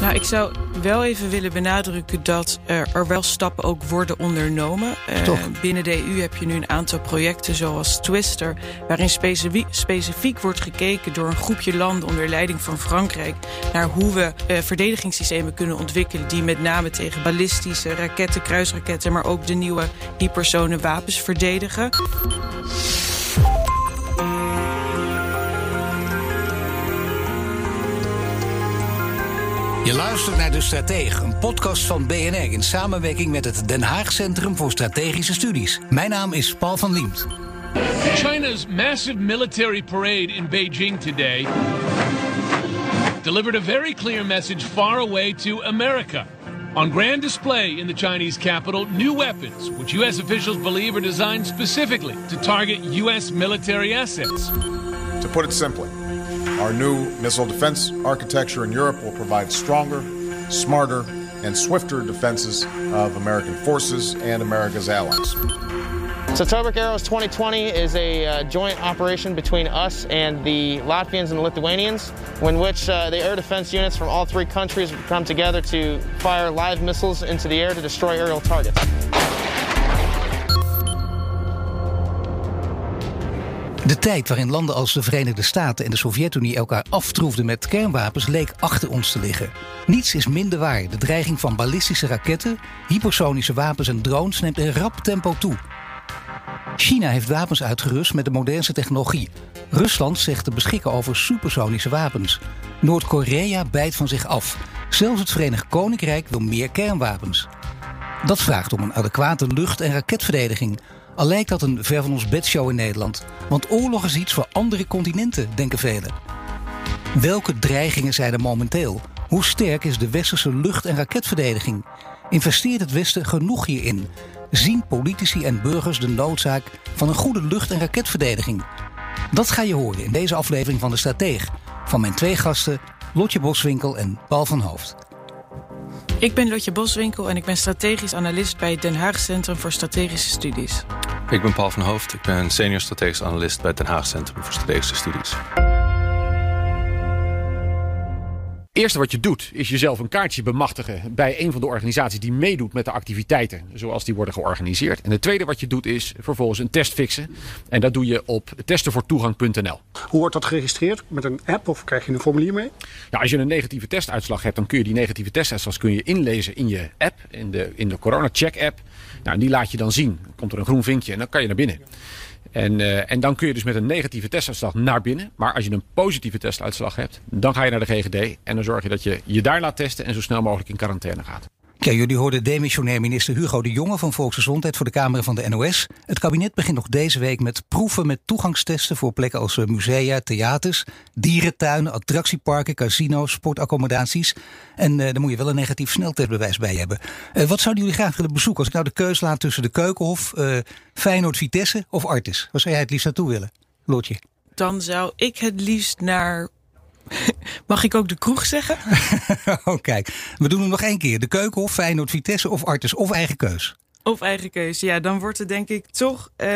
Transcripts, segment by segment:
Nou, ik zou wel even willen benadrukken dat er wel stappen ook worden ondernomen. Uh, binnen de EU heb je nu een aantal projecten zoals Twister, waarin specifiek, specifiek wordt gekeken door een groepje landen onder leiding van Frankrijk naar hoe we uh, verdedigingssystemen kunnen ontwikkelen die met name tegen ballistische raketten, kruisraketten, maar ook de nieuwe hypersone wapens verdedigen. Je luistert naar De Stratege, een podcast van BNR in samenwerking met het Den Haag Centrum voor Strategische Studies. Mijn naam is Paul van Liemt. China's massive military parade in Beijing today delivered a very clear message far away to America. On grand display in the Chinese capital, new weapons, which U.S. officials believe are designed specifically to target U.S. military assets. To put it simply, Our new missile defense architecture in Europe will provide stronger, smarter, and swifter defenses of American forces and America's allies. So Tobruk Arrows 2020 is a uh, joint operation between us and the Latvians and the Lithuanians, in which uh, the air defense units from all three countries come together to fire live missiles into the air to destroy aerial targets. De tijd waarin landen als de Verenigde Staten en de Sovjet-Unie elkaar aftroefden met kernwapens leek achter ons te liggen. Niets is minder waar. De dreiging van ballistische raketten, hypersonische wapens en drones neemt in rap tempo toe. China heeft wapens uitgerust met de modernste technologie. Rusland zegt te beschikken over supersonische wapens. Noord-Korea bijt van zich af. Zelfs het Verenigd Koninkrijk wil meer kernwapens. Dat vraagt om een adequate lucht- en raketverdediging. Al lijkt dat een ver van ons bedshow in Nederland. Want oorlog is iets voor andere continenten, denken velen. Welke dreigingen zijn er momenteel? Hoe sterk is de westerse lucht- en raketverdediging? Investeert het Westen genoeg hierin? Zien politici en burgers de noodzaak van een goede lucht- en raketverdediging? Dat ga je horen in deze aflevering van De Strateeg. Van mijn twee gasten, Lotje Boswinkel en Paul van Hoofd. Ik ben Lotje Boswinkel en ik ben strategisch analist bij het Den Haag Centrum voor Strategische Studies. Ik ben Paul van Hoofd. Ik ben senior strategisch analist bij het Den Haag Centrum voor Strategische Studies. eerste wat je doet, is jezelf een kaartje bemachtigen bij een van de organisaties die meedoet met de activiteiten zoals die worden georganiseerd. En het tweede wat je doet is vervolgens een test fixen. En dat doe je op testenvoortoegang.nl. Hoe wordt dat geregistreerd? Met een app of krijg je een formulier mee? Ja, als je een negatieve testuitslag hebt, dan kun je die negatieve testuitslag kun je inlezen in je app, in de, in de Corona Check app. Nou, die laat je dan zien. Dan komt er een groen vinkje en dan kan je naar binnen. En, uh, en dan kun je dus met een negatieve testuitslag naar binnen. Maar als je een positieve testuitslag hebt, dan ga je naar de GGD. En dan zorg je dat je je daar laat testen en zo snel mogelijk in quarantaine gaat. Ja, jullie hoorden demissionair minister Hugo de Jonge van Volksgezondheid voor de Kamer van de NOS. Het kabinet begint nog deze week met proeven met toegangstesten voor plekken als eh, musea, theaters, dierentuinen, attractieparken, casino's, sportaccommodaties. En uh, daar moet je wel een negatief sneltestbewijs bij hebben. Uh, wat zouden jullie graag willen bezoeken? Als ik nou de keus laat tussen de Keukenhof, uh, Feyenoord, Vitesse of Artis. Waar zou jij het liefst naartoe willen, Lotje? Dan zou ik het liefst naar Mag ik ook de kroeg zeggen? oh, kijk. We doen het nog één keer. De Keukenhof, Feyenoord, Vitesse of Artes. Of eigen keus. Of eigen keus. Ja, dan wordt het denk ik toch uh,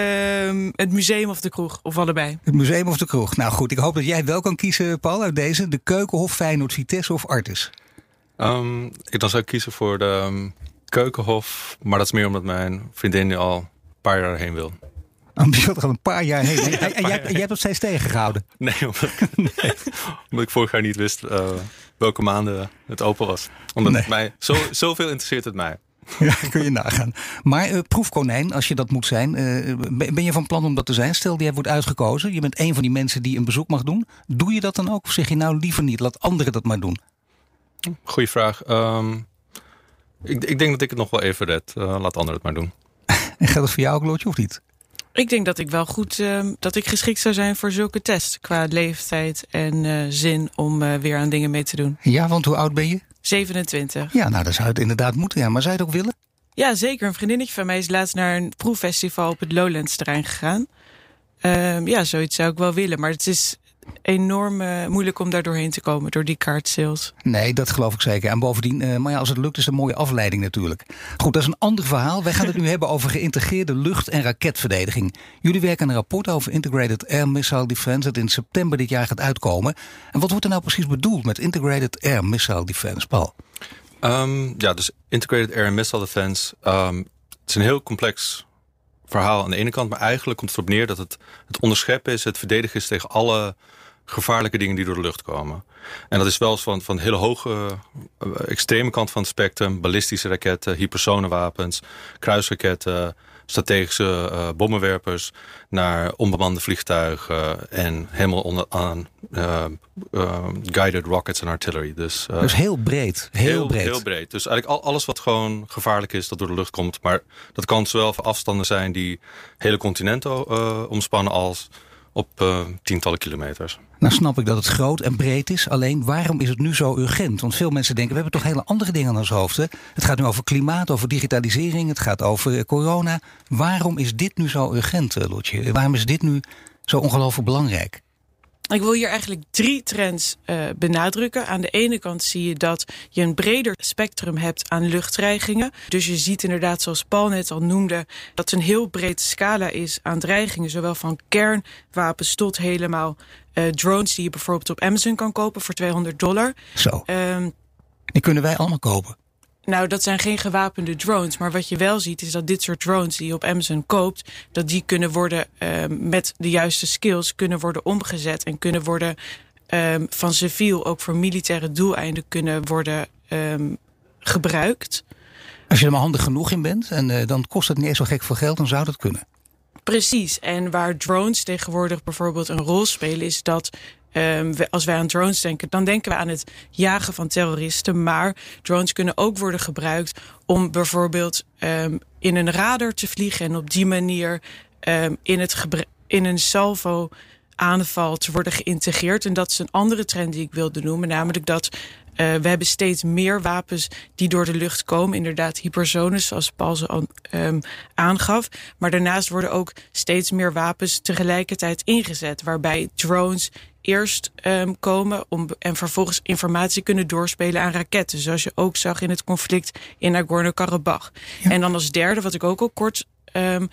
het museum of de kroeg. Of allebei. Het museum of de kroeg. Nou goed, ik hoop dat jij wel kan kiezen, Paul, uit deze. De Keukenhof, Feyenoord, Vitesse of Artes. Um, ik dan zou ik kiezen voor de um, Keukenhof. Maar dat is meer omdat mijn vriendin al een paar jaar heen wil. Zat al een paar jaar heen. En, en, jij, jij hebt dat steeds tegengehouden? Nee, omdat, nee, omdat ik vorig jaar niet wist uh, welke maanden het open was. Omdat nee. het mij, zo, zoveel interesseert het mij. Ja, kun je nagaan. Maar uh, proefkonijn, als je dat moet zijn, uh, ben je van plan om dat te zijn? Stel, jij wordt uitgekozen. Je bent een van die mensen die een bezoek mag doen. Doe je dat dan ook? Of zeg je nou liever niet? Laat anderen dat maar doen. Goeie vraag. Um, ik, ik, denk dat ik het nog wel even red. Uh, laat anderen het maar doen. en geldt dat voor jou ook, Lootje, of niet? Ik denk dat ik wel goed, uh, dat ik geschikt zou zijn voor zulke tests. Qua leeftijd en uh, zin om uh, weer aan dingen mee te doen. Ja, want hoe oud ben je? 27. Ja, nou, dan zou het inderdaad moeten. Ja. Maar zou je het ook willen? Ja, zeker. Een vriendinnetje van mij is laatst naar een proeffestival op het Lowlands terrein gegaan. ja, zoiets zou ik wel willen. Maar het is enorm uh, moeilijk om daar doorheen te komen door die kaartsales. Nee, dat geloof ik zeker. En bovendien, uh, maar ja, als het lukt, is het een mooie afleiding natuurlijk. Goed, dat is een ander verhaal. Wij gaan het nu hebben over geïntegreerde lucht- en raketverdediging. Jullie werken aan een rapport over Integrated Air Missile Defense dat in september dit jaar gaat uitkomen. En wat wordt er nou precies bedoeld met Integrated Air Missile Defense, Paul? Um, ja, dus Integrated Air Missile Defense. Um, het is een heel complex verhaal aan de ene kant. Maar eigenlijk komt het erop neer dat het, het onderscheppen is, het verdedigen is tegen alle gevaarlijke dingen die door de lucht komen. En dat is wel van, van hele hoge, uh, extreme kant van het spectrum. Ballistische raketten, hypersonenwapens, kruisraketten, strategische uh, bommenwerpers... naar onbemande vliegtuigen en helemaal onder, aan uh, guided rockets en artillery. Dus, dus heel breed. Heel, heel, breed. Heel breed. Dus eigenlijk al, alles wat gewoon gevaarlijk is dat door de lucht komt. Maar dat kan zowel voor afstanden zijn die hele continenten omspannen... als op uh, tientallen kilometers. Nou snap ik dat het groot en breed is. Alleen waarom is het nu zo urgent? Want veel mensen denken, we hebben toch hele andere dingen aan ons hoofd. Het gaat nu over klimaat, over digitalisering, het gaat over eh, corona. Waarom is dit nu zo urgent, uh, Lotje? Waarom is dit nu zo ongelooflijk belangrijk? Ik wil hier eigenlijk drie trends uh, benadrukken. Aan de ene kant zie je dat je een breder spectrum hebt aan luchtdreigingen. Dus je ziet inderdaad, zoals Paul net al noemde, dat een heel breed scala is aan dreigingen. Zowel van kernwapens tot helemaal uh, drones die je bijvoorbeeld op Amazon kan kopen voor 200 dollar. Zo. Um, die kunnen wij allemaal kopen. Nou, dat zijn geen gewapende drones. Maar wat je wel ziet is dat dit soort drones die je op Amazon koopt... dat die kunnen worden uh, met de juiste skills kunnen worden omgezet... en kunnen worden um, van civiel ook voor militaire doeleinden kunnen worden um, gebruikt. Als je er maar handig genoeg in bent en uh, dan kost het niet eens zo gek veel geld... dan zou dat kunnen. Precies. En waar drones tegenwoordig bijvoorbeeld een rol spelen... is dat Um, als wij aan drones denken, dan denken we aan het jagen van terroristen. Maar drones kunnen ook worden gebruikt om bijvoorbeeld um, in een radar te vliegen en op die manier um, in, het in een salvo aanval te worden geïntegreerd. En dat is een andere trend die ik wilde noemen, namelijk dat uh, we hebben steeds meer wapens die door de lucht komen. Inderdaad, hypersones, zoals Paul um, aangaf. Maar daarnaast worden ook steeds meer wapens tegelijkertijd ingezet. Waarbij drones eerst um, komen om, en vervolgens informatie kunnen doorspelen aan raketten. Zoals je ook zag in het conflict in Nagorno-Karabakh. Ja. En dan als derde, wat ik ook al kort um,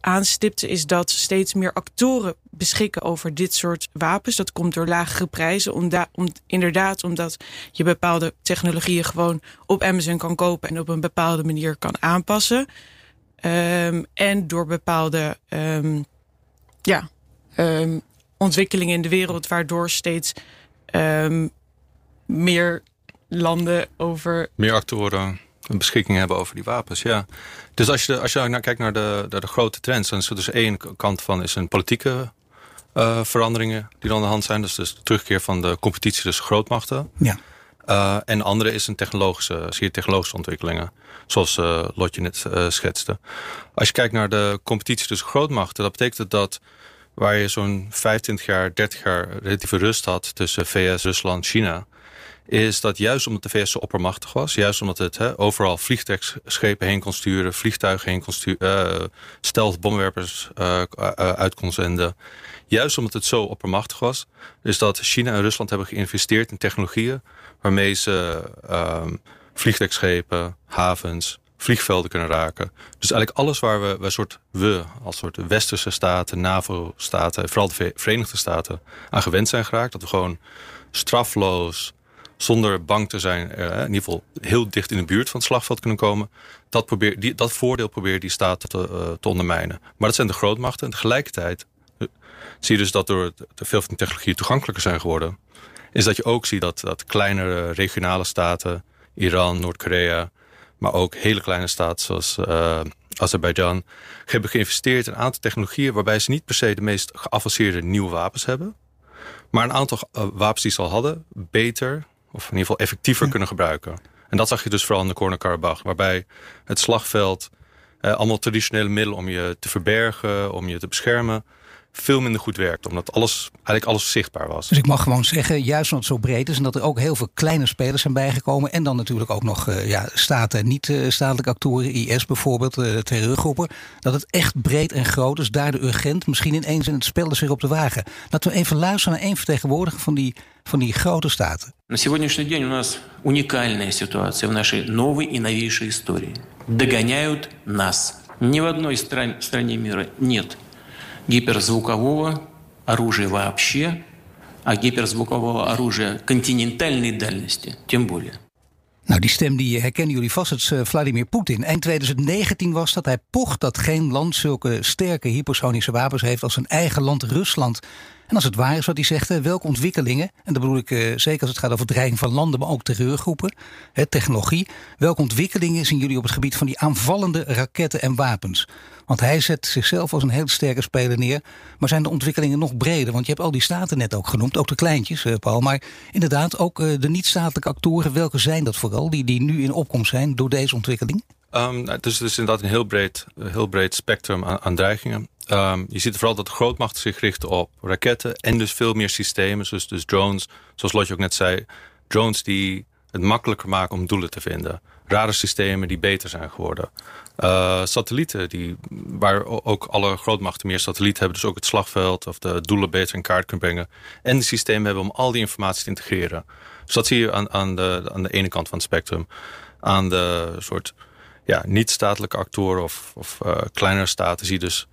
aanstipte, is dat steeds meer actoren beschikken over dit soort wapens. Dat komt door lagere prijzen. Om om, inderdaad, omdat je bepaalde technologieën gewoon op Amazon kan kopen en op een bepaalde manier kan aanpassen. Um, en door bepaalde ja, um, ontwikkelingen in de wereld, waardoor steeds um, meer landen over. Meer actoren een beschikking hebben over die wapens, ja. Dus als je, als je nou kijkt naar de, de, de grote trends, dan is er dus één kant van is een politieke uh, veranderingen die dan aan de hand zijn. Dus, dus de terugkeer van de competitie tussen grootmachten. Ja. Uh, en de andere is een technologische, zeer technologische ontwikkelingen. Zoals uh, Lotje net uh, schetste. Als je kijkt naar de competitie tussen grootmachten, dat betekent dat waar je zo'n 25 jaar, 30 jaar relatieve rust had tussen VS, Rusland, China is dat juist omdat de VS zo oppermachtig was... juist omdat het he, overal vliegtuigschepen heen kon sturen... vliegtuigen heen kon sturen, uh, stelt bomwerpers uh, uit kon zenden... juist omdat het zo oppermachtig was... is dat China en Rusland hebben geïnvesteerd in technologieën... waarmee ze uh, vliegtuigschepen, havens, vliegvelden kunnen raken. Dus eigenlijk alles waar we, we, soort, we als soort westerse staten, NAVO-staten... vooral de Verenigde Staten aan gewend zijn geraakt... dat we gewoon strafloos zonder bang te zijn, uh, in ieder geval heel dicht in de buurt van het slagveld kunnen komen. Dat, probeer, die, dat voordeel probeert die staten te, uh, te ondermijnen. Maar dat zijn de grootmachten. En tegelijkertijd uh, zie je dus dat door de veel van technologieën toegankelijker zijn geworden. Is dat je ook ziet dat, dat kleinere regionale staten, Iran, Noord-Korea, maar ook hele kleine staten zoals Azerbeidzjan, hebben geïnvesteerd in een aantal technologieën waarbij ze niet per se de meest geavanceerde nieuwe wapens hebben. Maar een aantal wapens die ze al hadden, beter of in ieder geval effectiever kunnen gebruiken. En dat zag je dus vooral in de Korne-Karabakh. Waarbij het slagveld, eh, allemaal traditionele middelen om je te verbergen, om je te beschermen, veel minder goed werkte. Omdat alles, eigenlijk alles zichtbaar was. Dus ik mag gewoon zeggen, juist omdat het zo breed is... en dat er ook heel veel kleine spelers zijn bijgekomen... en dan natuurlijk ook nog uh, ja, staten en niet-statelijke actoren... IS bijvoorbeeld, uh, terreurgroepen... dat het echt breed en groot is, daar de urgent... misschien ineens in het spel is weer op de wagen. Laten we even luisteren naar één vertegenwoordiger van die, van die grote staten. На сегодняшний день у нас уникальная ситуация в нашей новой и новейшей истории. Догоняют нас. Ни в одной стране мира нет гиперзвукового оружия вообще, а гиперзвукового оружия континентальной дальности тем более. Nou, die stem die herkennen jullie vast. Het is uh, Vladimir Poetin. Eind 2019 was dat. Hij pocht dat geen land zulke sterke hypersonische wapens heeft als zijn eigen land Rusland. En als het waar is wat hij zegt, welke ontwikkelingen, en dat bedoel ik uh, zeker als het gaat over dreiging van landen, maar ook terreurgroepen, technologie, welke ontwikkelingen zien jullie op het gebied van die aanvallende raketten en wapens? Want hij zet zichzelf als een heel sterke speler neer. Maar zijn de ontwikkelingen nog breder? Want je hebt al die staten net ook genoemd, ook de kleintjes, uh, Paul. Maar inderdaad, ook uh, de niet-statelijke actoren, welke zijn dat vooral, die, die nu in opkomst zijn door deze ontwikkeling? Um, het is inderdaad een heel breed, heel breed spectrum aan, dreigingen. Um, je ziet vooral dat de grootmachten zich richten op raketten en dus veel meer systemen. Dus, dus drones, zoals Lotje ook net zei. Drones die het makkelijker maken om doelen te vinden. Radarsystemen die beter zijn geworden. Uh, satellieten, die, waar ook alle grootmachten meer satellieten hebben. Dus ook het slagveld of de doelen beter in kaart kunnen brengen. En de systemen hebben om al die informatie te integreren. Dus dat zie je aan, aan, de, aan de ene kant van het spectrum. Aan de soort ja, niet-statelijke actoren of, of uh, kleinere staten zie dus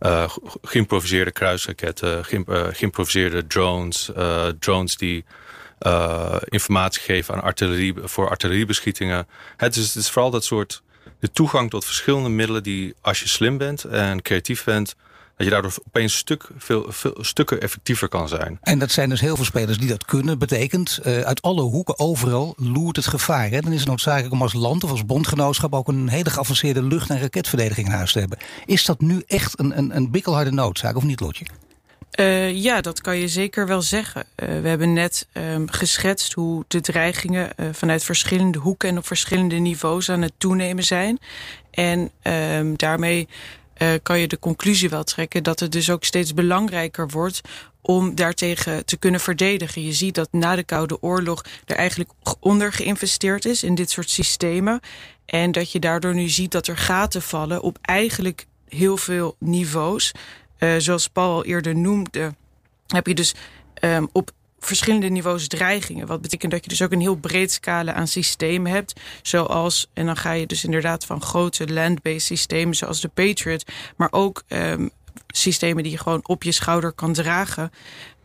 uh, geïmproviseerde kruisraketten, geïmproviseerde drones, drones die informatie geven aan artillerie, voor artilleriebeschietingen. Het is, het is vooral dat soort de toegang tot verschillende middelen die als je slim bent en creatief bent, dat je daardoor opeens stuk, veel, veel stukken effectiever kan zijn. En dat zijn dus heel veel spelers die dat kunnen. Betekent, uh, uit alle hoeken, overal, loert het gevaar. Hè? Dan is het noodzakelijk om als land of als bondgenootschap... ook een hele geavanceerde lucht- en raketverdediging in huis te hebben. Is dat nu echt een, een, een bikkelharde noodzaak, of niet, Lotje? Uh, ja, dat kan je zeker wel zeggen. Uh, we hebben net um, geschetst hoe de dreigingen uh, vanuit verschillende hoeken en op verschillende niveaus aan het toenemen zijn. En um, daarmee uh, kan je de conclusie wel trekken dat het dus ook steeds belangrijker wordt om daartegen te kunnen verdedigen. Je ziet dat na de Koude Oorlog er eigenlijk onder geïnvesteerd is in dit soort systemen. En dat je daardoor nu ziet dat er gaten vallen op eigenlijk heel veel niveaus. Uh, zoals Paul al eerder noemde, heb je dus um, op verschillende niveaus dreigingen. Wat betekent dat je dus ook een heel breed scala aan systemen hebt. Zoals, en dan ga je dus inderdaad van grote land-based systemen zoals de Patriot. Maar ook um, systemen die je gewoon op je schouder kan dragen.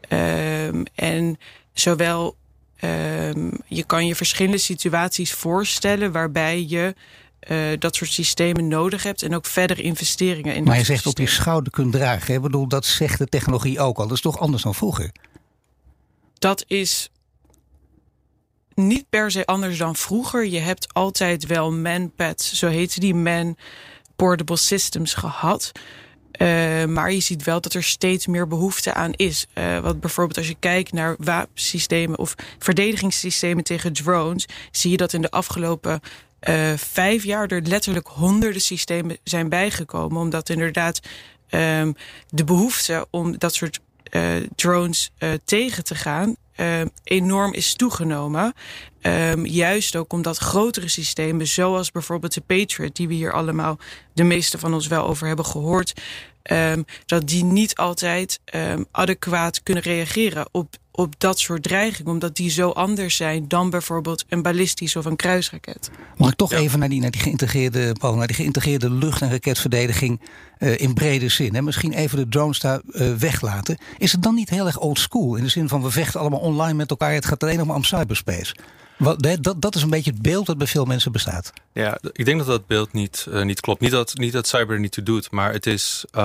Um, en zowel um, je kan je verschillende situaties voorstellen waarbij je uh, dat soort systemen nodig hebt en ook verder investeringen in. Maar je zegt systemen. op je schouder kunt dragen. Ik bedoel, dat zegt de technologie ook al. Dat is toch anders dan vroeger? Dat is niet per se anders dan vroeger. Je hebt altijd wel manpads, zo heette die man portable systems gehad. Uh, maar je ziet wel dat er steeds meer behoefte aan is. Uh, wat bijvoorbeeld als je kijkt naar wapensystemen of verdedigingssystemen tegen drones, zie je dat in de afgelopen uh, vijf jaar er letterlijk honderden systemen zijn bijgekomen. Omdat inderdaad um, de behoefte om dat soort drones uh, tegen te gaan uh, enorm is toegenomen. Um, juist ook omdat grotere systemen, zoals bijvoorbeeld de Patriot, die we hier allemaal de meeste van ons wel over hebben gehoord, um, dat die niet altijd um, adequaat kunnen reageren op, op dat soort dreigingen, omdat die zo anders zijn dan bijvoorbeeld een ballistisch of een kruisraket. Mag ik toch ja. even naar die, naar die geïntegreerde, Paul, naar die geïntegreerde lucht- en raketverdediging uh, in brede zin? Hè? Misschien even de drones daar uh, weglaten. Is het dan niet heel erg old school in de zin van we vechten allemaal online met elkaar, het gaat alleen nog maar om cyberspace? Wat, dat, dat is een beetje het beeld dat bij veel mensen bestaat. Ja, ik denk dat dat beeld niet, uh, niet klopt. Niet dat, niet dat cyber er niet toe doet, maar het is, um,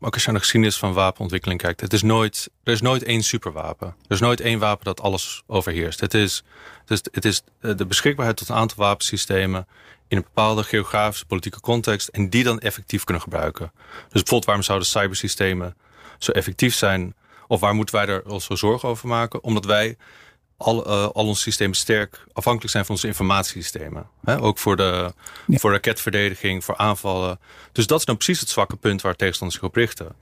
ook als je naar de geschiedenis van wapenontwikkeling kijkt, het is nooit, er is nooit één superwapen. Er is nooit één wapen dat alles overheerst. Het is, het is, het is de beschikbaarheid tot een aantal wapensystemen in een bepaalde geografische politieke context en die dan effectief kunnen gebruiken. Dus bijvoorbeeld waarom zouden cybersystemen zo effectief zijn of waar moeten wij er ons zo zorgen over maken? Omdat wij al, uh, al onze systemen sterk afhankelijk zijn van onze informatiesystemen. He, ook voor, de, ja. voor raketverdediging, voor aanvallen. Dus dat is nou precies het zwakke punt waar tegenstanders zich op richten.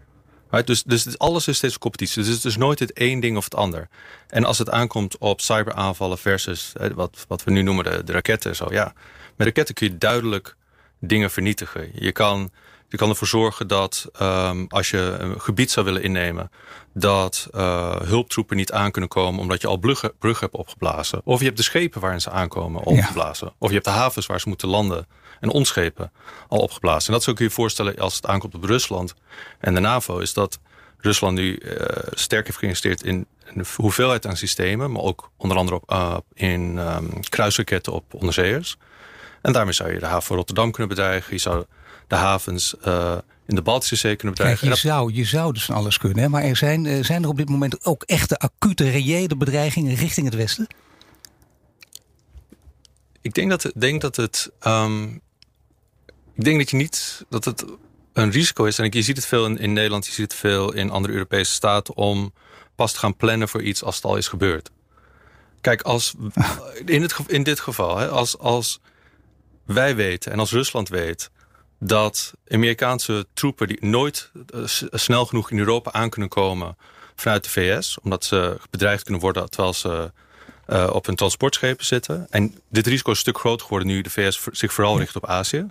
Dus, dus alles is steeds competitie. Dus het is nooit het één ding of het ander. En als het aankomt op cyberaanvallen versus wat, wat we nu noemen de, de raketten. Zo, ja. Met raketten kun je duidelijk dingen vernietigen. Je kan, je kan ervoor zorgen dat um, als je een gebied zou willen innemen... dat uh, hulptroepen niet aan kunnen komen omdat je al bruggen, bruggen hebt opgeblazen. Of je hebt de schepen waarin ze aankomen opgeblazen. Of je hebt de havens waar ze moeten landen en onschepen al opgeblazen. En dat zou kun je voorstellen als het aankomt op Rusland en de NAVO... is dat Rusland nu uh, sterk heeft geïnvesteerd in een hoeveelheid aan systemen... maar ook onder andere op, uh, in um, kruisraketten op onderzeeërs... En daarmee zou je de haven van Rotterdam kunnen bedreigen. Je zou de havens uh, in de Baltische Zee kunnen bedreigen. Kijk, je, zou, je zou dus van alles kunnen. Hè? Maar er zijn, uh, zijn er op dit moment ook echte acute, reële bedreigingen richting het Westen? Ik denk dat, denk dat het... Um, ik denk dat je niet... Dat het een risico is. En je ziet het veel in, in Nederland. Je ziet het veel in andere Europese staten. Om pas te gaan plannen voor iets als het al is gebeurd. Kijk, als, in, het, in dit geval, hè, als, als wij weten en als Rusland weet dat Amerikaanse troepen die nooit uh, snel genoeg in Europa aan kunnen komen vanuit de VS, omdat ze bedreigd kunnen worden terwijl ze uh, op hun transportschepen zitten. En dit risico is een stuk groter geworden nu de VS zich vooral richt op Azië.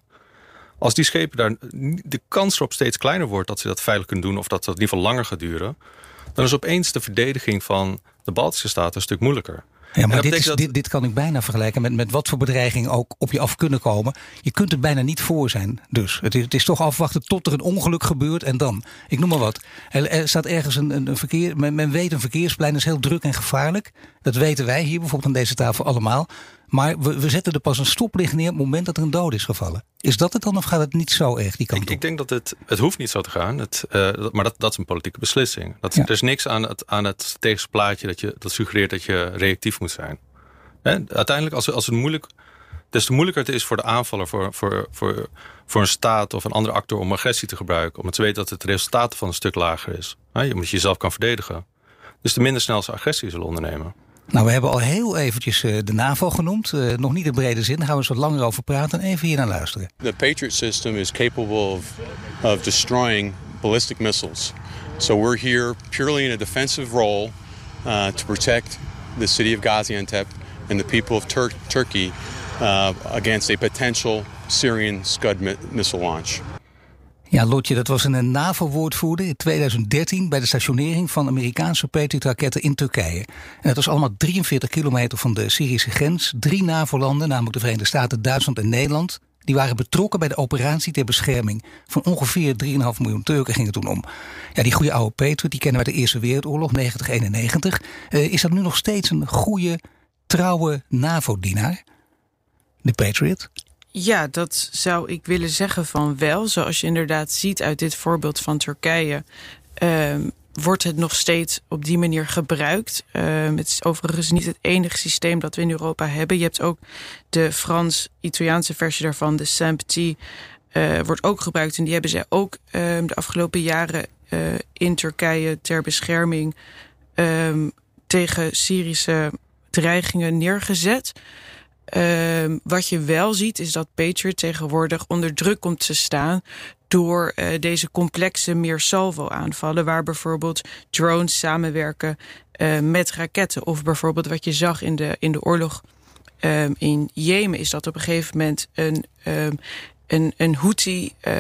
Als die schepen daar de kans erop steeds kleiner wordt dat ze dat veilig kunnen doen of dat het in ieder geval langer gaat duren, dan is opeens de verdediging van de Baltische Staten een stuk moeilijker. Ja, maar dit, is, dit, dit, kan ik bijna vergelijken met, met wat voor bedreiging ook op je af kunnen komen. Je kunt er bijna niet voor zijn. Dus het is, het is toch afwachten tot er een ongeluk gebeurt en dan. Ik noem maar wat. Er, staat ergens een, een, verkeer. Men, men, weet een verkeersplein is heel druk en gevaarlijk. Dat weten wij hier bijvoorbeeld aan deze tafel allemaal. Maar we, we zetten er pas een stoplicht neer op het moment dat er een dood is gevallen. Is dat het dan of gaat het niet zo erg die kant ik, op? Ik denk dat het, het hoeft niet zo te gaan. Het, uh, maar dat, dat is een politieke beslissing. Dat, Er is niks aan het, aan het tegenplaatje dat, je, dat suggereert dat je reactief moet zijn. Uiteindelijk, als, als het moeilijk, des te moeilijker het is voor de aanvaller, voor, voor, voor, voor een staat of een andere actor om agressie te gebruiken, om te weten dat het resultaat van een stuk lager is. Omdat je jezelf kan verdedigen. Dus de minder snel ze agressie zullen ondernemen. Nou, we hebben al heel eventjes uh, de NAVO genoemd. Uh, nog niet in brede zin, daar gaan we eens wat langer over praten. Even hier naar luisteren. The Patriot system is capable of, of destroying ballistic missiles. So we're here purely in a defensive role uh, to protect the city of Gaziantep and the people of Tur Turkey uh, against a potential Syrian Scud missile launch. Ja, Lotje, dat was een NAVO-woordvoerder in 2013 bij de stationering van Amerikaanse Patriot-raketten in Turkije. En dat was allemaal 43 kilometer van de Syrische grens. Drie NAVO-landen, namelijk de Verenigde Staten, Duitsland en Nederland, die waren betrokken bij de operatie ter bescherming van ongeveer 3,5 miljoen Turken ging het toen om. Ja, die goede oude Patriot, die kennen we de Eerste Wereldoorlog, 1991. Uh, is dat nu nog steeds een goede trouwe NAVO-dienaar, de Patriot? Ja, dat zou ik willen zeggen van wel. Zoals je inderdaad ziet uit dit voorbeeld van Turkije... Uh, wordt het nog steeds op die manier gebruikt. Uh, het is overigens niet het enige systeem dat we in Europa hebben. Je hebt ook de Frans-Italiaanse versie daarvan, de SAMP-T... Uh, wordt ook gebruikt en die hebben zij ook ehm, de afgelopen jaren uh, in Turkije ter bescherming ehm, tegen Syrische dreigingen neergezet. Uh, wat je wel ziet is dat Patriot tegenwoordig onder druk komt te staan door uh, deze complexe meer salvo aanvallen waar bijvoorbeeld drones samenwerken uh, met raketten of bijvoorbeeld wat je zag in de in de oorlog um, in Jemen is dat op een gegeven moment een um, een een Houthi uh,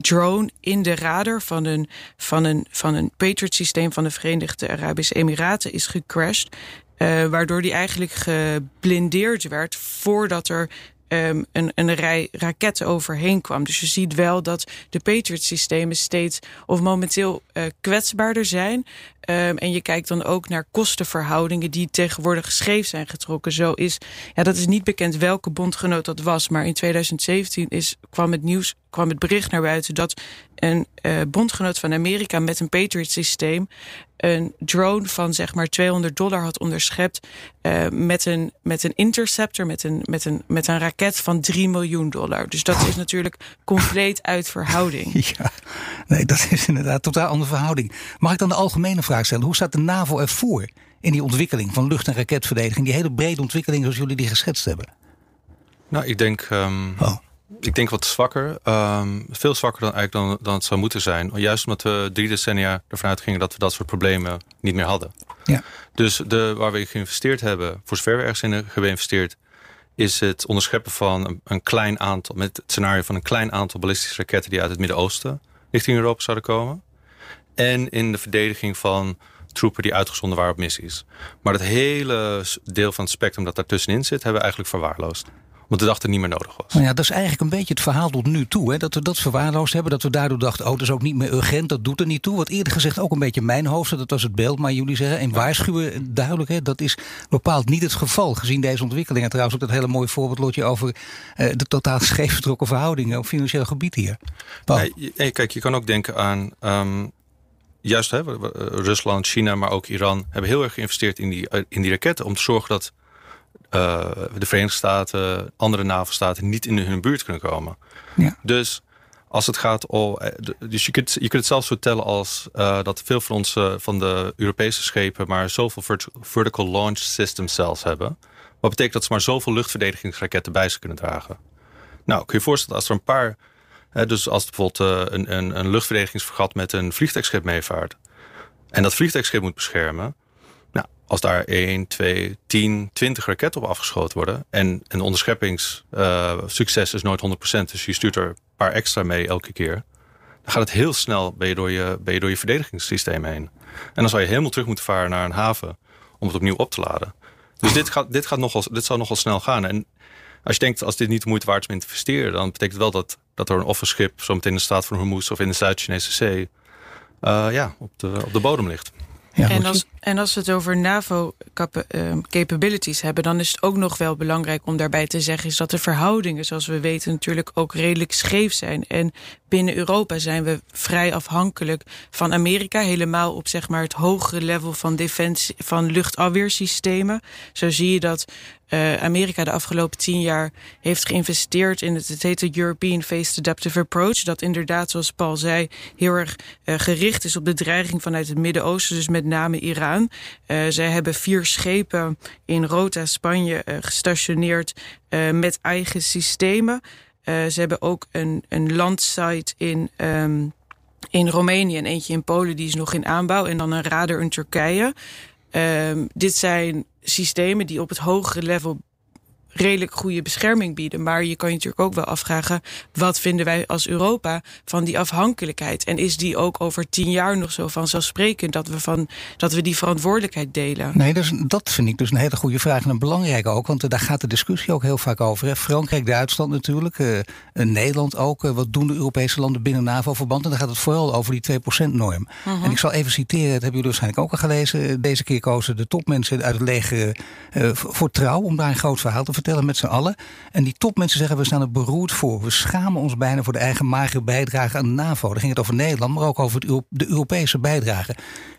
drone in de radar van een, van een, van een Patriot systeem van de Verenigde Arabische Emiraten is gecrashed. Uh, waardoor die eigenlijk geblindeerd werd voordat er um, een, een rij raketten overheen kwam. Dus je ziet wel dat de Patriot-systemen steeds of momenteel uh, kwetsbaarder zijn. Um, en je kijkt dan ook naar kostenverhoudingen die tegenwoordig scheef zijn getrokken. Zo is, ja, dat is niet bekend welke bondgenoot dat was. Maar in 2017 is, kwam het nieuws, kwam het bericht naar buiten dat een uh, bondgenoot van Amerika met een Patriot systeem een drone van zeg maar 200 dollar had onderschept uh, met, een, met een interceptor, met een, met, een, met een raket van 3 miljoen dollar. Dus dat is natuurlijk compleet uit verhouding. Ja, nee, dat is inderdaad totaal andere verhouding. Mag ik dan de algemene vraag stellen? Hoe staat de NAVO ervoor in die ontwikkeling van lucht- en raketverdediging? Die hele brede ontwikkeling zoals jullie die geschetst hebben. Nou, ik denk... Um... Oh ik denk wat zwakker. Um, veel zwakker dan, eigenlijk dan, dan het zou moeten zijn. Juist omdat we drie decennia ervan uitgingen dat we dat soort problemen niet meer hadden. Ja. Dus de, waar we geïnvesteerd hebben, voor zover we ergens in hebben geïnvesteerd, is het onderscheppen van een, een, klein aantal, met het scenario van een klein aantal ballistische raketten die uit het Midden-Oosten richting Europa zouden komen. En in de verdediging van troepen die uitgezonden waren op missies. Maar het hele deel van het spectrum dat daartussenin zit, hebben we eigenlijk verwaarloosd omdat de dag er niet meer nodig was. Nou ja, dat is eigenlijk een beetje het verhaal tot nu toe. Hè? Dat we dat verwaarloosd hebben. Dat we daardoor dachten, oh, dat is ook niet meer urgent. Dat doet er niet toe. Wat eerder gezegd ook een beetje mijn hoofd. Dat was het beeld. Maar jullie zeggen, en waarschuwen duidelijk. Hè? Dat is bepaald niet het geval. Gezien deze ontwikkelingen. Trouwens ook dat hele mooie voorbeeldje over uh, de totaal scheefgetrokken verhoudingen op financieel gebied hier. Nee, kijk, je kan ook denken aan... Um, juist hè, Rusland, China, maar ook Iran hebben heel erg geïnvesteerd in die, in die raketten om te zorgen dat uh, de Verenigde Staten, andere NAVO-staten niet in hun buurt kunnen komen. Ja. Dus als het gaat om. Eh, dus je kunt, je kunt het zelfs vertellen als uh, dat veel van onze van de Europese schepen maar zoveel vertical launch system cells hebben. Wat betekent dat ze maar zoveel luchtverdedigingsraketten bij ze kunnen dragen. Nou, kun je je voorstellen als er een paar. Hè, dus als bijvoorbeeld uh, een, een, een luchtverdedigingsvergat met een vliegtuigschip meevaart. En dat vliegtuigschip moet beschermen als daar 1, 2, 10, 20 raketten op afgeschoten worden. En een onderscheppingssucces uh, is nooit 100%. Dus je stuurt er een paar extra mee elke keer. Dan gaat het heel snel ben je door je, ben je, door je verdedigingssysteem heen. En dan zal je helemaal terug moeten varen naar een haven om het opnieuw op te laden. Dus dit, gaat, dit, gaat nogal, dit zal nogal snel gaan. En als je denkt, als dit niet de moeite waard is om te investeren, dan betekent het wel dat, dat er een offerschip zometeen in de staat van Hormuz of in de Zuid-Chinese Zee uh, ja, op, de, op de bodem ligt. Ja, en, als, en als we het over NAVO-capabilities ehm, hebben... dan is het ook nog wel belangrijk om daarbij te zeggen... is dat de verhoudingen, zoals we weten, natuurlijk ook redelijk scheef zijn. En binnen Europa zijn we vrij afhankelijk van Amerika. Helemaal op zeg maar, het hogere level van, defensie, van luchtafweersystemen. Zo zie je dat uh, Amerika de afgelopen tien jaar heeft geïnvesteerd in het, het heet de European Phased Adaptive Approach. Dat inderdaad, zoals Paul zei, heel erg uh, gericht is op de dreiging vanuit het Midden-Oosten, dus met name Iran. Uh, zij hebben vier schepen in Rota, Spanje, gestationeerd met eigen systemen. ze hebben ook een, een landsite in. Um, in Roemenië en eentje in Polen, die is nog in aanbouw. En dan een radar in Turkije. Um, dit zijn systemen die op het hogere level redelijk goede bescherming bieden. Maar je kan je natuurlijk ook wel afvragen... wat vinden wij als Europa van die afhankelijkheid? En is die ook over tien jaar nog zo vanzelfsprekend... dat we, van, dat we die verantwoordelijkheid delen? Nee, dus, dat vind ik dus een hele goede vraag. En een belangrijke ook, want daar gaat de discussie ook heel vaak over. Hè. Frankrijk, Duitsland natuurlijk, uh, Nederland ook. Uh, wat doen de Europese landen binnen NAVO-verband? En dan gaat het vooral over die 2%-norm. Uh -huh. En ik zal even citeren, dat hebben jullie waarschijnlijk ook al gelezen. Deze keer kozen de topmensen uit het leger voor trouw... om daar een groot verhaal te vertellen met z'n allen. En die topmensen zeggen, we staan er beroerd voor. We schamen ons bijna voor de eigen magere bijdrage aan de NAVO. Daar ging het over Nederland, maar ook over de Europese bijdrage.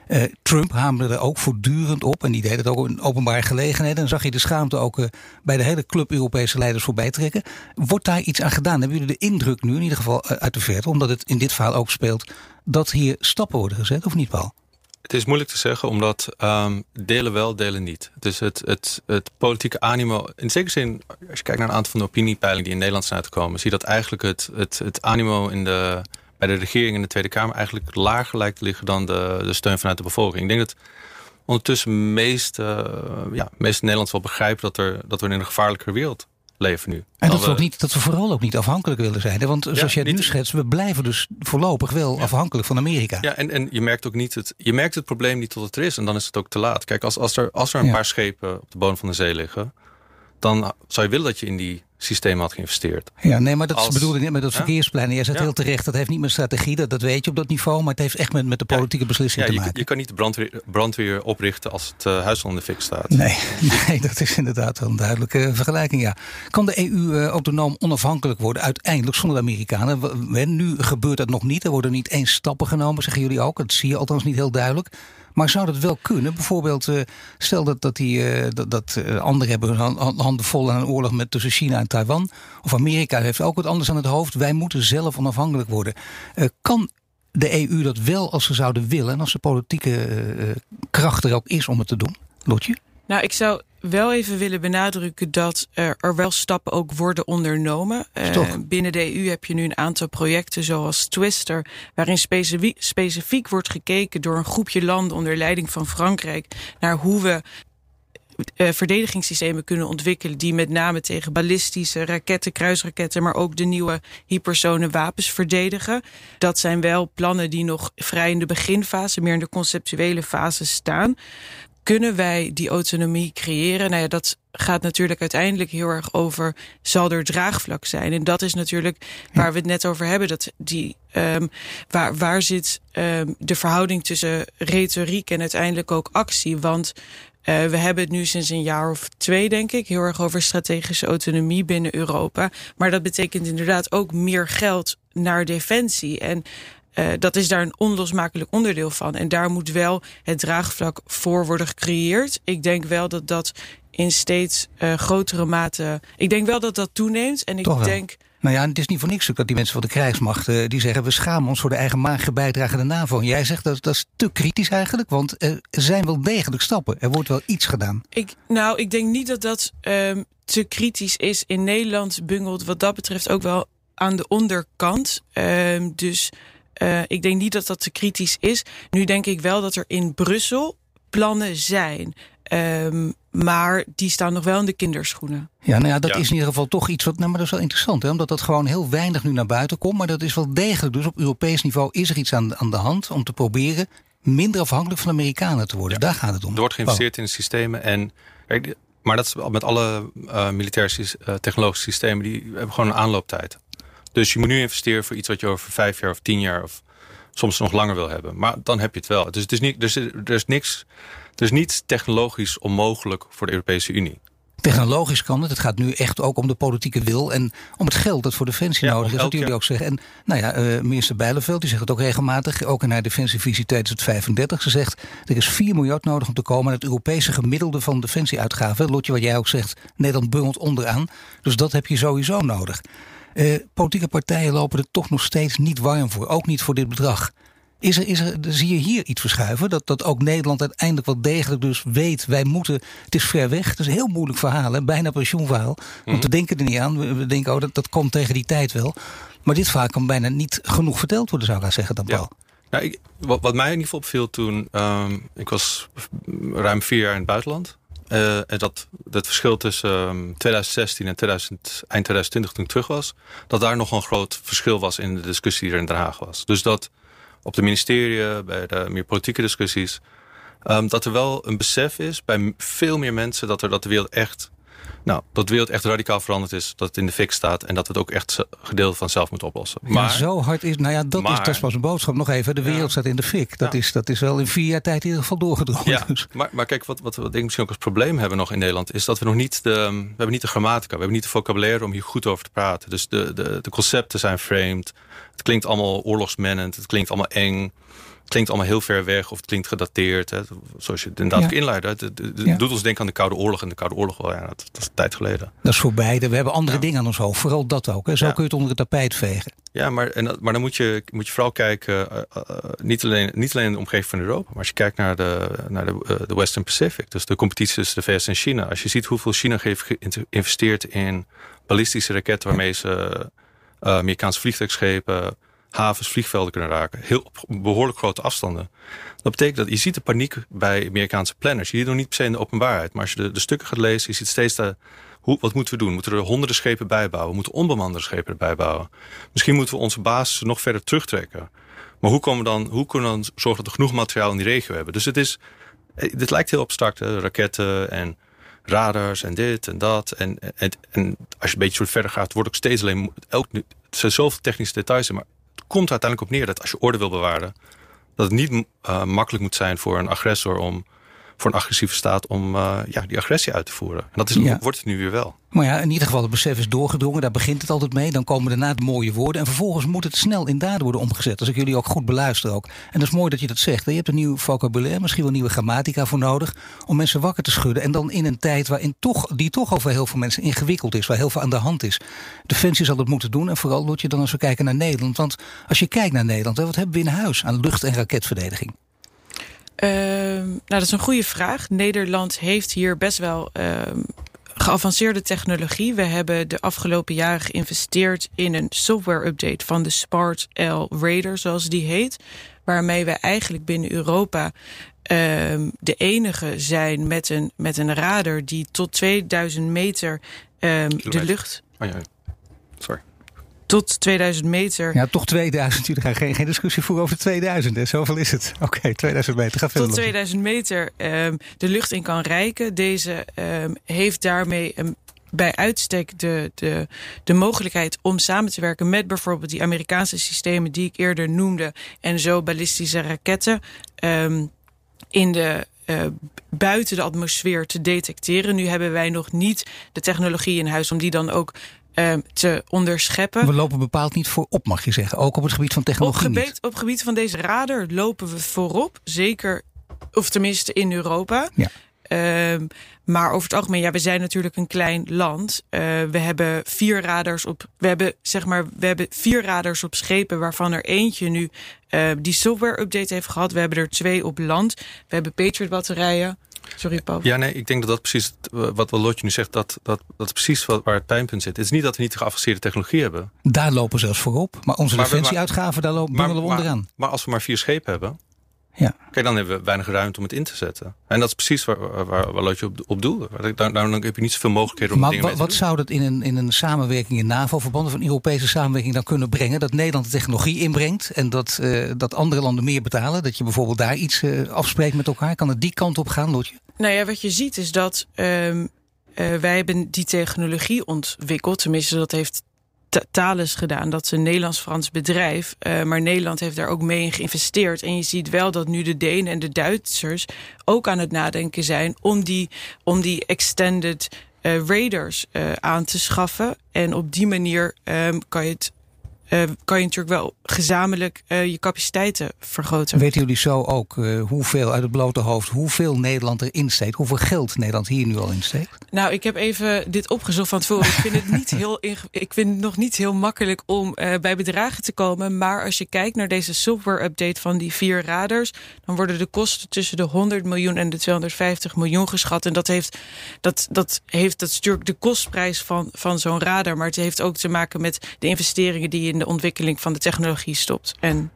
Uh, Trump hamerde er ook voortdurend op. En die deed het ook in openbare gelegenheden. En zag je de schaamte ook uh, bij de hele club Europese leiders voorbij trekken. Wordt daar iets aan gedaan? Hebben jullie de indruk nu, in ieder geval uh, uit de verte, omdat het in dit verhaal ook speelt, dat hier stappen worden gezet, of niet, Paul? Het is moeilijk te zeggen, omdat um, delen wel, delen niet. Dus het, het, het politieke animo, in zekere zin, als je kijkt naar een aantal van de opiniepeilingen die in Nederland zijn uitgekomen, zie je dat eigenlijk het, het, het animo in de, bij de regering en de Tweede Kamer eigenlijk lager lijkt te liggen dan de, de steun vanuit de bevolking. Ik denk dat ondertussen meeste, uh, ja, meeste Nederlanders wel begrijpen dat, er, dat we in een gevaarlijke wereld leven nu. En dat we, ook niet, dat we vooral ook niet afhankelijk willen zijn. Want zoals jij het nu schetst, we blijven dus voorlopig wel ja. afhankelijk van Amerika. Ja, en, en je merkt ook niet het, je merkt het probleem niet tot het er is. En dan is het ook te laat. Kijk, als, als, er, als er een ja. paar schepen op de bodem van de zee liggen, dan zou je willen dat je in die systeem had geïnvesteerd. Ja, nee, maar dat Als, bedoelde niet met dat verkeersplan. Je zegt ja. heel terecht, dat heeft niet met strategie, dat, dat weet je op dat niveau, maar het heeft echt met, met de politieke beslissing ja, te maken. Je, je kan niet de brandweer, brandweer oprichten als het uh, huis onder de fik staat. Nee, nee, dat is inderdaad wel een duidelijke vergelijking, ja. Kan de EU uh, autonoom onafhankelijk worden uiteindelijk zonder de Amerikanen? Nu gebeurt dat nog niet, er worden niet eens stappen genomen, zeggen jullie ook. Dat zie je althans niet heel duidelijk. Maar zou dat wel kunnen? Bijvoorbeeld, uh, stel dat, dat, die, uh, dat, uh, anderen hebben hun handen vol aan een oorlog met, tussen China en Taiwan. Of Amerika heeft ook wat anders aan het hoofd. Wij moeten zelf onafhankelijk worden. kan de EU dat wel als ze zouden willen en als de politieke kracht er ook is om het te doen? Lotje? Nou, ik zou wel even willen benadrukken dat er wel stappen ook worden ondernomen. Uh, binnen de EU heb je nu een aantal projecten zoals Twister, waarin specifiek, specifiek wordt gekeken door een groepje landen onder leiding van Frankrijk naar hoe we uh, verdedigingssystemen kunnen ontwikkelen die met name tegen ballistische raketten, kruisraketten, maar ook de nieuwe hypersone wapens verdedigen. Dat zijn wel plannen die nog vrij in de beginfase, meer in de conceptuele fase staan. Kunnen wij die autonomie creëren? Nou ja, dat gaat natuurlijk uiteindelijk heel erg over, zal er draagvlak zijn? En dat is natuurlijk waar we het net over hebben. Dat die, um, waar, waar zit um, de verhouding tussen retoriek en uiteindelijk ook actie? Want uh, we hebben het nu sinds een jaar of twee, denk ik, heel erg over strategische autonomie binnen Europa. Maar dat betekent inderdaad ook meer geld naar defensie. En uh, dat is daar een onlosmakelijk onderdeel van. En daar moet wel het draagvlak voor worden gecreëerd. Ik denk wel dat dat in steeds uh, grotere mate. Ik denk wel dat dat toeneemt. En ik denk. Nou ja, het is niet voor niks dat die mensen van de krijgsmacht uh, die zeggen we schamen ons voor de eigen bijdrage aan de NAVO. En jij zegt dat dat is te kritisch eigenlijk, want er zijn wel degelijk stappen. Er wordt wel iets gedaan. Ik, nou, ik denk niet dat dat um, te kritisch is. In Nederland bungelt wat dat betreft ook wel aan de onderkant. Um, dus uh, ik denk niet dat dat te kritisch is. Nu denk ik wel dat er in Brussel plannen zijn. Um, maar die staan nog wel in de kinderschoenen. Ja, nou ja, dat is in ieder geval toch iets wat. Nou, maar dat is wel interessant, hè? omdat dat gewoon heel weinig nu naar buiten komt. Maar dat is wel degelijk. Dus op Europees niveau is er iets aan, aan de hand om te proberen minder afhankelijk van de Amerikanen te worden. Daar gaat het om. Er wordt geïnvesteerd in de systemen. En, maar dat is met alle uh, militaire uh, technologische systemen, die hebben gewoon een aanlooptijd. Dus je moet nu investeren voor iets wat je over vijf jaar of tien jaar of soms nog langer wil hebben. Maar dan heb je het wel. Dus het is niet, dus er is niks, er is niets technologisch onmogelijk voor de Europese Unie. Technologisch kan het. Het gaat nu echt ook om de politieke wil en om het geld dat voor defensie ja, nodig is. Dat jullie ook zeggen. En nou ja, uh, minister Bijleveld die zegt het ook regelmatig. Ook in haar defensievisie 2035. Ze zegt er is 4 miljard nodig om te komen aan het Europese gemiddelde van defensieuitgaven. Lotje, wat jij ook zegt, Nederland bungelt onderaan. Dus dat heb je sowieso nodig. Uh, politieke partijen lopen er toch nog steeds niet warm voor. Ook niet voor dit bedrag. Is er, is er, zie je hier iets verschuiven? Dat, dat ook Nederland uiteindelijk wel degelijk dus weet... wij moeten, het is ver weg, het is een heel moeilijk verhaal... Hè? bijna pensioenverhaal, want we mhm. denken er niet aan. We, denken, oh, dat, dat komt tegen die tijd wel. Maar dit verhaal kan bijna niet genoeg verteld worden, zou ik gaan zeggen dan, Paul. Ja. ik, wat, wat, mij in ieder geval opviel toen... Um, ik was ruim vier jaar in het buitenland... Uh, dat, dat verschil tussen um, 2016 en 2000, eind 2020 toen ik terug was... dat daar nog een groot verschil was in de discussie die er in Den Haag was. Dus dat op de ministerie, bij de meer politieke discussies... Um, dat er wel een besef is bij veel meer mensen... dat, er, dat de wereld echt nou, dat de wereld echt radicaal veranderd is. Dat het in de fik staat. En dat we het ook echt gedeelte van zelf moeten oplossen. Maar, ja, zo hard is. Nou ja, dat, is, dat pas een boodschap. Nog even. De wereld staat in de fik. Dat, is, dat is wel in vier jaar tijd in ieder geval doorgedrongen. Ja, dus. maar, maar kijk, wat, wat denk ik misschien ook als probleem hebben nog in Nederland. Is dat we nog niet de. We hebben niet de grammatica. We hebben niet de vocabulaire om hier goed over te praten. Dus de, de, de concepten zijn framed. Het klinkt allemaal oorlogsmennend. Het klinkt allemaal eng klinkt allemaal heel ver weg of het klinkt gedateerd. Hè. Zoals je het inderdaad ja. inleidde. Het, doet ons denken aan de Koude Oorlog. En de Koude Oorlog, wel, ja, dat, dat is een tijd geleden. Dat is voorbij. We hebben andere dingen aan ons hoofd. Vooral dat ook. Hè. Zo kun je het onder het tapijt vegen. Ja, maar, en, maar dan moet je, moet je vooral kijken... Uh, uh, niet, alleen, niet alleen in de omgeving van Europa... maar als je kijkt naar de, naar de, uh, de Western Pacific... dus de competitie tussen de VS en China... als je ziet hoeveel China heeft geïnvesteerd in ballistische raketten... waarmee ze Amerikaanse vliegtuigschepen havens, vliegvelden kunnen raken. Heel behoorlijk grote afstanden. Dat betekent dat je ziet de paniek bij Amerikaanse planners. Je ziet nog niet per se in de openbaarheid. Maar als je de, de stukken gaat lezen, je ziet steeds de, hoe, wat moeten we doen? Moeten we er honderden schepen bijbouwen? We moeten onbemande schepen erbij bouwen. Misschien moeten we onze basis nog verder terugtrekken. Maar hoe, komen we dan, hoe kunnen we dan zorgen dat we genoeg materiaal in die regio hebben? Dus het is, eh, dit lijkt heel abstract, hè? raketten en radars en dit en dat. En, en, en als je een beetje verder gaat, wordt ook steeds alleen... Elk, het zijn zoveel technische details, maar komt uiteindelijk op neer dat als je orde wil bewaren, dat het niet uh, makkelijk moet zijn voor een agressor om voor een agressieve staat om uh, ja, die agressie uit te voeren. En dat is, ja. wordt het nu weer wel. Maar ja, in ieder geval het besef is doorgedrongen. Daar begint het altijd mee. Dan komen daarna de mooie woorden. En vervolgens moet het snel in daden worden omgezet. Als ik jullie ook goed beluister ook. En dat is mooi dat je dat zegt. Je hebt een nieuw vocabulaire, misschien wel nieuwe grammatica voor nodig. Om mensen wakker te schudden. En dan in een tijd waarin toch, die toch over heel veel mensen ingewikkeld is. Waar heel veel aan de hand is. Defensie zal dat moeten doen. En vooral moet je dan als we kijken naar Nederland. Want als je kijkt naar Nederland, wat hebben we in huis aan lucht- en raketverdediging? Ehm, nou, dat is een goede vraag. Nederland heeft hier best wel ehm, geavanceerde technologie. We hebben de afgelopen jaren geïnvesteerd in een software-update van de Smart L Radar, zoals die heet. Waarmee we eigenlijk binnen Europa ehm, de enige zijn met een, met een radar die tot 2000 meter de lucht. Oh ja. Sorry tot 2000 meter. Ja, toch 2000. Jullie gaan geen, geen discussie voeren over 2000. Hè? Zoveel is het. Oké, 2000 meter. Ga verder. Tot 2000 meter um, de lucht in kan rijken. Deze um, heeft daarmee um, bij uitstek de, de, de mogelijkheid om samen te werken met bijvoorbeeld die Amerikaanse systemen die ik eerder noemde. En zo ballistische raketten in de uh, buiten de atmosfeer te detecteren. Nu hebben wij nog niet de technologie in huis om die dan ook te onderscheppen. We lopen bepaald niet voorop, mag je zeggen. Ook op het gebied van technologie. Op, gebied, op het gebied van deze radar lopen we voorop. Zeker, of tenminste in Europa. Ja. Uh, maar over het algemeen, ja, we zijn natuurlijk een klein land. Uh, we hebben vier radars op. We hebben zeg maar, we hebben vier radars op schepen, waarvan er eentje nu uh, die software update heeft gehad. We hebben er twee op land. We hebben Patriot batterijen. Sorry, Paul. Ja, nee, ik denk dat dat precies wat Lotje nu zegt, dat, dat, dat is precies wat, waar het pijnpunt zit. Het is niet dat we niet geavanceerde technologie hebben. Daar lopen ze zelfs voorop. Maar onze defensieuitgaven, daar lopen we onderaan. Maar, maar als we maar vier schepen hebben, ja. Kijk, dan hebben we weinig ruimte om het in te zetten. En dat is precies waar, waar, waar je op, op doelde. Daar, daar heb je niet zoveel mogelijkheden om maar dingen Maar wat zou dat in een, in een samenwerking in NAVO-verband of een Europese samenwerking dan kunnen brengen? Dat Nederland de technologie inbrengt en dat, uh, dat andere landen meer betalen? Dat je bijvoorbeeld daar iets uh, afspreekt met elkaar? Kan het die kant op gaan, Lotje? Nou ja, wat je ziet is dat um, uh, wij hebben die technologie ontwikkeld. Tenminste, dat heeft Thales gedaan. Dat is een Nederlands-Frans bedrijf. Uh, maar Nederland heeft daar ook mee in geïnvesteerd. En je ziet wel dat nu de Denen en de Duitsers ook aan het nadenken zijn om die, om die extended uh, radars uh, aan te schaffen. En op die manier um, kan je het kan je natuurlijk wel gezamenlijk uh, je capaciteiten vergroten. Weten jullie zo ook uh, hoeveel uit het blote hoofd, hoeveel Nederland erin steekt? Hoeveel geld Nederland hier nu al in steekt? Nou, ik heb even dit opgezocht van tevoren. ik vind het niet heel ik vind het nog niet heel makkelijk om bij bedragen te komen. Maar als je kijkt naar deze software update van die vier radars, dan worden de kosten tussen de 100 miljoen en de 250 miljoen geschat. En dat heeft dat, dat heeft dat stuurt de kostprijs van, van zo'n radar. Maar het heeft ook te maken met de investeringen die je in de ontwikkeling van de technologie stopt. En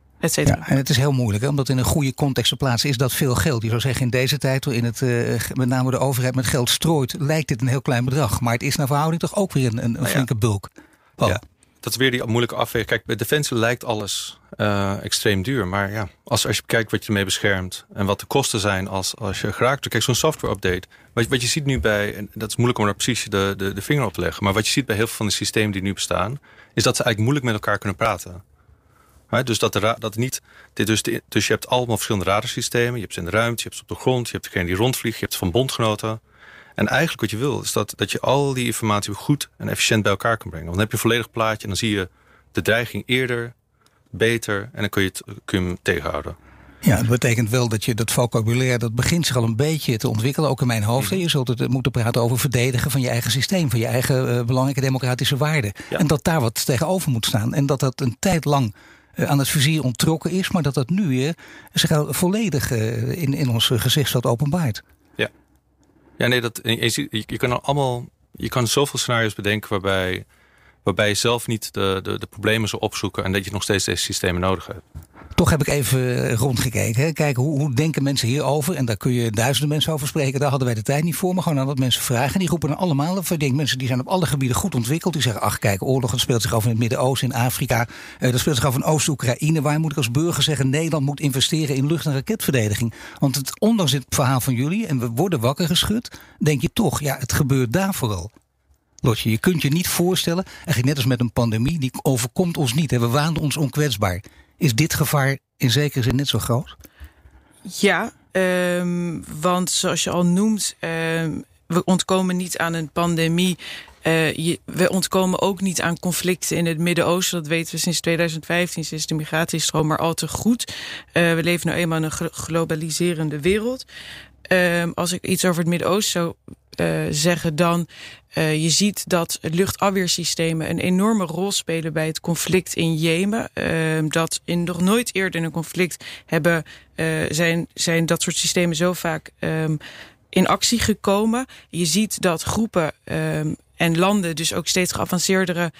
Ja, en het is heel moeilijk, hè? omdat in een goede context te plaatsen is dat veel geld. Je zou zeggen, in deze tijd, in het, uh, met name de overheid met geld strooit, lijkt dit een heel klein bedrag. Maar het is naar verhouding toch ook weer een, een, nou flinke bulk. Oh. Ja, dat is weer die moeilijke afweging. Kijk, bij Defensie lijkt alles uh, extreem duur. Maar ja, als, als je kijkt wat je ermee beschermt en wat de kosten zijn als, als je geraakt. Kijk, zo'n software update. Wat, wat je ziet nu bij, en dat is moeilijk om daar precies de, de, de vinger op te leggen. Maar wat je ziet bij heel veel van de systemen die nu bestaan, is dat ze eigenlijk moeilijk met elkaar kunnen praten. dus dat, de, dat niet. Dit dus, dus je hebt allemaal verschillende radarsystemen. Je hebt ze in de ruimte, je hebt ze op de grond, je hebt degene die rondvliegt, je hebt van bondgenoten. En eigenlijk wat je wil, is dat, dat je al die informatie goed en efficiënt bij elkaar kan brengen. Want dan heb je een volledig plaatje en dan zie je de dreiging eerder, beter en dan kun je, het, kun je hem tegenhouden. Ja, dat betekent wel dat je dat vocabulaire, dat begint zich al een beetje te ontwikkelen, ook in mijn hoofd. Mhm. Je zult het moeten praten over verdedigen van je eigen systeem, van je eigen uh, belangrijke democratische waarden. En dat daar wat tegenover moet staan. En dat dat een tijd lang uh, aan het vizier onttrokken is, maar dat dat nu weer zich volledig uh, in, in ons gezichtsveld openbaart. Ja, nee, dat, je, je, je kan allemaal, je kan zoveel scenario's bedenken waarbij, waarbij je zelf niet de, de, de problemen zou opzoeken en dat je nog steeds deze systemen nodig hebt. Toch heb ik even rondgekeken. Hè. Kijken hoe, hoe denken mensen hierover. En daar kun je duizenden mensen over spreken. Daar hadden wij de tijd niet voor. Maar gewoon aan wat mensen vragen. En die roepen dan allemaal. Of ik denk mensen die zijn op alle gebieden goed ontwikkeld. Die zeggen, ach kijk, oorlog speelt zich af in het Midden-Oosten, in Afrika. Uh, dat speelt zich af in Oost-Oekraïne. Waar moet ik als burger zeggen, Nederland moet investeren in lucht- en raketverdediging. Want het, ondanks dit verhaal van jullie, en we worden wakker geschud. Denk je toch, ja, het gebeurt daar vooral. Lotje, je kunt je niet voorstellen, eigenlijk net als met een pandemie, die overkomt ons niet. We waanden ons onkwetsbaar. Is dit gevaar in zekere zin net zo groot? Ja, um, want zoals je al noemt, um, we ontkomen niet aan een pandemie. Je, we ontkomen ook niet aan conflicten in het Midden-Oosten. Dat weten we sinds 2015, sinds de migratiestroom maar al te goed. Uh, we leven nu eenmaal in een globaliserende wereld. Um, als ik iets over het Midden-Oosten zou zeggen dan... je ziet dat luchtafweersystemen een enorme rol spelen bij het conflict in Jemen. dat in nog nooit eerder in een conflict hebben, zijn, zijn dat soort systemen zo vaak um, in actie gekomen. Je ziet dat groepen um, en landen dus ook steeds geavanceerdere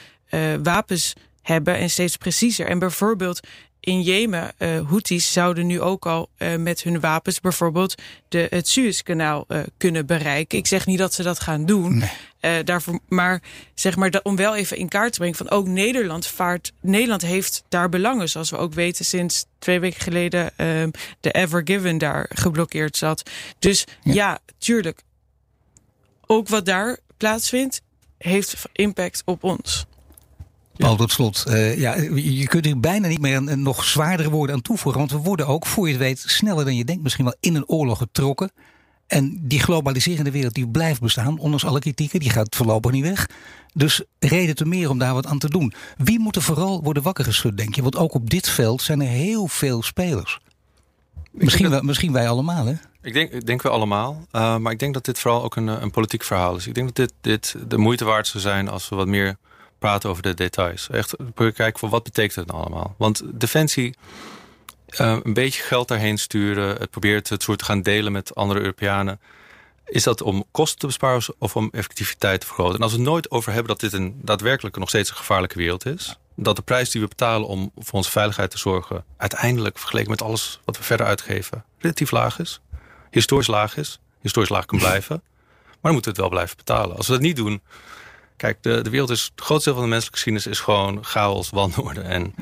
wapens hebben en steeds preciezer. En bijvoorbeeld in Jemen, uh, Houthis zouden nu ook al uh, met hun wapens bijvoorbeeld de, het Suezkanaal uh, kunnen bereiken. Ik zeg niet dat ze dat gaan doen. Nee. daarvoor, maar zeg maar dat, om wel even in kaart te brengen van ook Nederland vaart. Nederland heeft daar belangen, zoals we ook weten sinds twee weken geleden ehm, de Ever Given daar geblokkeerd zat. Dus ja, ja tuurlijk. Ook wat daar plaatsvindt, heeft impact op ons. Paul, tot slot. Uh, ja, je kunt er bijna niet meer een, nog zwaardere woorden aan toevoegen. Want we worden ook, voor je het weet, sneller dan je denkt, misschien wel in een oorlog getrokken. En die globaliserende wereld die blijft bestaan, ondanks alle kritieken, die gaat voorlopig niet weg. Dus reden te meer om daar wat aan te doen. Wie moet er vooral worden wakker geschud, denk je? Want ook op dit veld zijn er heel veel spelers. Misschien, dat... misschien wij allemaal, hè? Ik denk, ik denk we allemaal. Uh, maar ik denk dat dit vooral ook een, een politiek verhaal is. Ik denk dat dit, dit de moeite waard zou zijn als we wat meer praten over de details. Echt kijken voor wat betekent het nou allemaal. Want Defensie, uh, een beetje geld daarheen sturen... het probeert het soort te gaan delen met andere Europeanen... Is dat om kosten te besparen of om effectiviteit te vergroten? En als we het nooit over hebben dat dit een daadwerkelijk nog steeds een gevaarlijke wereld is... dat de prijs die we betalen om voor onze veiligheid te zorgen... uiteindelijk vergeleken met alles wat we verder uitgeven... relatief laag is, historisch laag is, historisch laag kan blijven... maar dan moeten we het wel blijven betalen. Als we dat niet doen, Kijk, de, de wereld is, het grootste deel van de menselijke geschiedenis is gewoon chaos, wanorde. En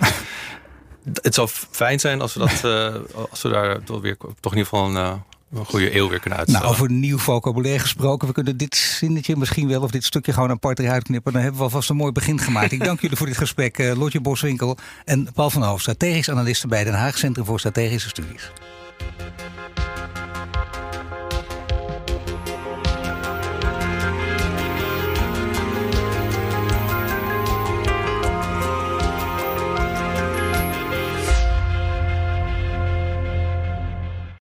het zou fijn zijn als we, dat, uh, als we daar toch, weer, toch in ieder geval een, uh, een goede eeuw weer kunnen uitstellen. Nou, over nieuw vocabulaire gesproken. We kunnen dit zinnetje misschien wel, of dit stukje gewoon apart eruit knippen. Dan hebben we alvast een mooi begin gemaakt. Ik dank jullie voor dit gesprek. Uh, Lotje Boswinkel en Paul van Hoofd, strategisch analisten bij Den Haag Centrum voor Strategische Studies.